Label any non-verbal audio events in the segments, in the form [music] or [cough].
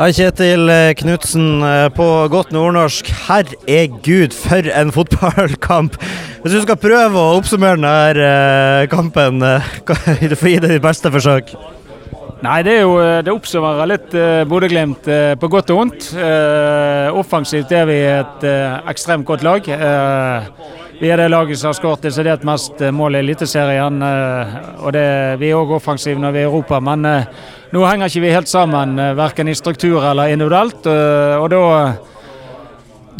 Hei, Kjetil Knutsen på godt nordnorsk. Herregud, for en [laughs] fotballkamp! Hvis du skal prøve å oppsummere denne kampen, [laughs] du får gi det ditt beste forsøk. Nei, det er jo det oppsummerer litt Bodø-Glimt på godt og vondt. Offensivt er vi et ekstremt godt lag. vi er det laget som har skåret desidert mest mål i Eliteserien. og det, vi er òg offensive når vi er i Europa, men nå henger ikke vi helt sammen, uh, verken i struktur eller individuelt. og da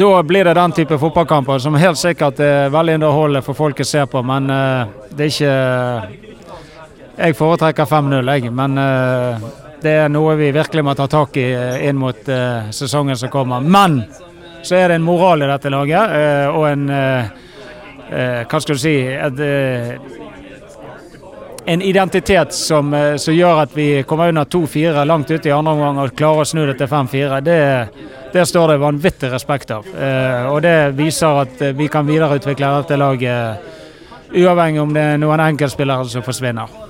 da blir det den type fotballkamper som helt sikkert er veldig underholdende for folk å se på, men det er ikke jeg foretrekker 5-0, jeg. Men det er noe vi virkelig må ta tak i inn mot sesongen som kommer. Men så er det en moral i dette laget, og en Hva skal du si et, En identitet som, som, gjør at vi kommer under 2-4 langt ute i andre omgang og klarer å snu det til 5-4. Det, det står det vanvittig respekt av. og det viser at vi kan videreutvikle dette laget, uavhengig om det er noen enkeltspillere som forsvinner.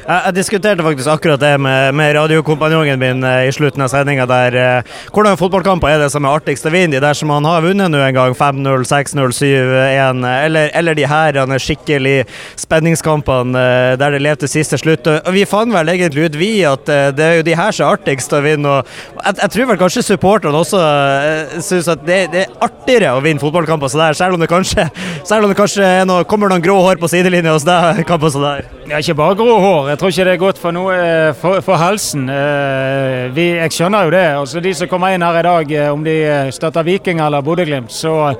Jeg, diskuterte faktisk akkurat det med, med radiokompanjongen min eh, i slutten av sendinga der. Eh, hvordan fotballkamper er det som er artigst å vinne? Dersom man har vunnet nå en gang 5-0, 6-0, 7-1, eller, eller, de her skikkelig spenningskampene eh, der det til siste slutt. Og vi fant vel egentlig ut, vi, at eh, det er jo de her som er artigst å vinne. Og jeg, jeg tror vel kanskje supporterne også syns at det, det, er artigere å vinne fotballkamper der, selv om det kanskje, selv om det kanskje noe, kommer noen grå hår på sidelinja hos deg. [laughs] kamper sånn der. Ja, ikke bare grå hår. Jeg tror ikke det er godt for, noe, eh, for, for helsen. Eh, vi, jeg skjønner jo det. Altså, de som kommer inn her i dag, eh, om de støtter Viking eller Bodø-Glimt, så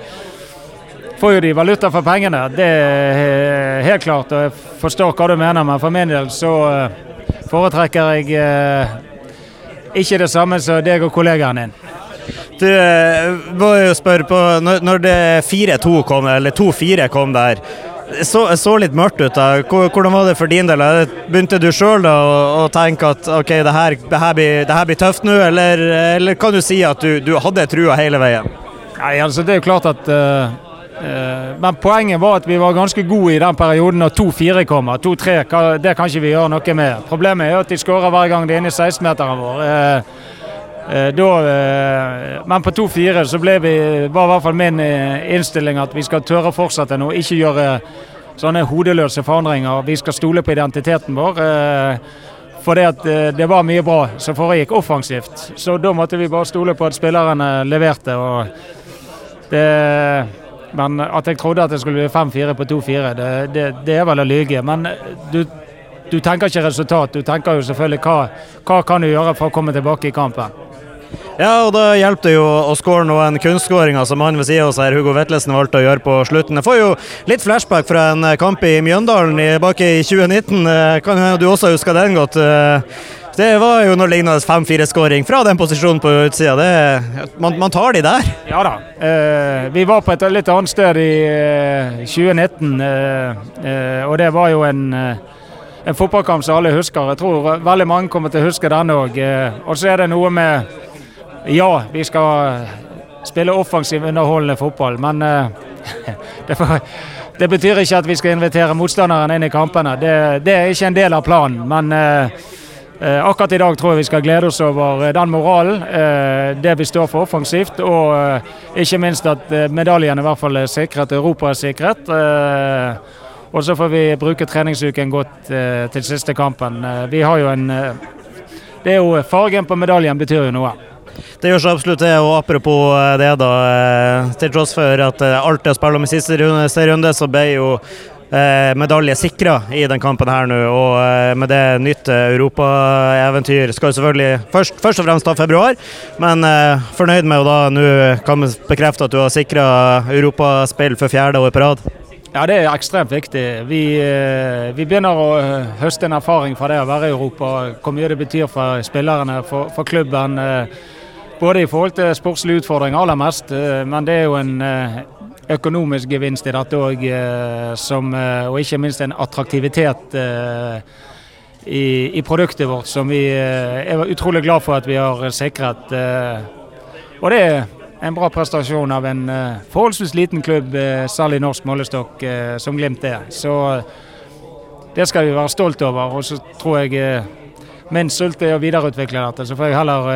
får jo de valuta for pengene. Det er helt klart. og Jeg forstår hva du mener, men for min del så foretrekker jeg ikke det samme som deg og kollegaen din. Du må jo spørre på Når det 4-2 kom, eller 2-4 kom der så, så, litt mørkt ut. da. Hvordan var det for din del? Begynte du sjøl å, tenke at ok, det her, det her, blir, det her blir, tøft nå, eller, eller, kan du si at du, du, hadde trua hele veien? Nei, altså Det er jo klart at uh, Men poenget var at vi var ganske gode i den perioden når 2-4 kommer. 2-3, det kan ikke vi gjøre noe med. Problemet er at de skårer hver gang de er inne i 16-meteren vår. Uh, da, men på 2-4 så ble vi, var i hvert fall min innstilling at vi skal tørre å fortsette nå, ikke gjøre sånne hodeløse forandringer. Vi skal stole på identiteten vår. For det, at det var mye bra som foregikk offensivt. Så da måtte vi bare stole på at spillerne leverte. Det, men at jeg trodde at det skulle bli 5-4 på 2-4, det, det, det, er vel å lyge. Men du, du, tenker ikke resultat, du tenker jo selvfølgelig hva, hva kan du gjøre for å komme tilbake i kampen. Ja, og da hjelper det jo å skåre noen kunstskåringer som han ved siden av oss her, Hugo Vetlesen, valgte å gjøre på slutten. Jeg får jo litt flashback fra en kamp i Mjøndalen bak i 2019. Eh, kan hende du også husker den godt. Eh, det var jo noe lignende 5-4-skåring fra den posisjonen på utsida. Man, man, tar de der. Ja da. Eh, vi var på et litt annet sted i eh, 2019, eh, og det var jo en, en fotballkamp som alle husker. Jeg tror veldig mange kommer til å huske den òg. og så er det noe med ja, vi skal spille offensiv, underholdende fotball, men uh, [laughs] det, for, det, betyr ikke at vi skal invitere motstanderen inn i kampene. Det, det er ikke en del av planen. Men uh, uh, akkurat i dag tror jeg vi skal glede oss over den moralen, det vi står for offensivt, og ikke minst at medaljen i hvert fall er sikret, Europa er sikret. og så får vi bruke treningsuken godt til siste kampen. vi har jo en det er jo Fargen på medaljen betyr jo noe. Det gjør så absolutt det. Og apropos eh, det, da. Eh, til tross for at eh, alt er spille om i siste runde, så ble jo eh, medalje sikra i den kampen her nå. Og eh, med det nytt europaeventyr skal jo selvfølgelig først, først, og fremst ta februar. Men eh, fornøyd med å da nå kan vi bekrefte at du har sikra europaspill for fjerde år på rad? Ja, det er ekstremt viktig. Vi, vi, begynner å høste en erfaring fra det å være i Europa. Hvor mye det betyr for spillerne, for, for klubben. Både i forhold til sportslige utfordringer aller mest, eh, men det er jo en eh, økonomisk gevinst i dette òg, eh, og ikke minst en attraktivitet i, i, produktet vårt som vi er utrolig glad for at vi har sikret. Og det er en bra prestasjon av en forholdsvis liten klubb, særlig norsk målestokk, som Glimt er. Så det skal vi være stolt over. Og så tror jeg min sult er å videreutvikle dette. Så får jeg heller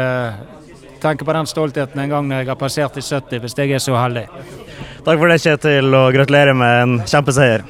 tenke på den stoltheten en gang når jeg har passert i 70, hvis jeg er så heldig. Takk for det, Kjetil, og gratulerer med en kjempeseier.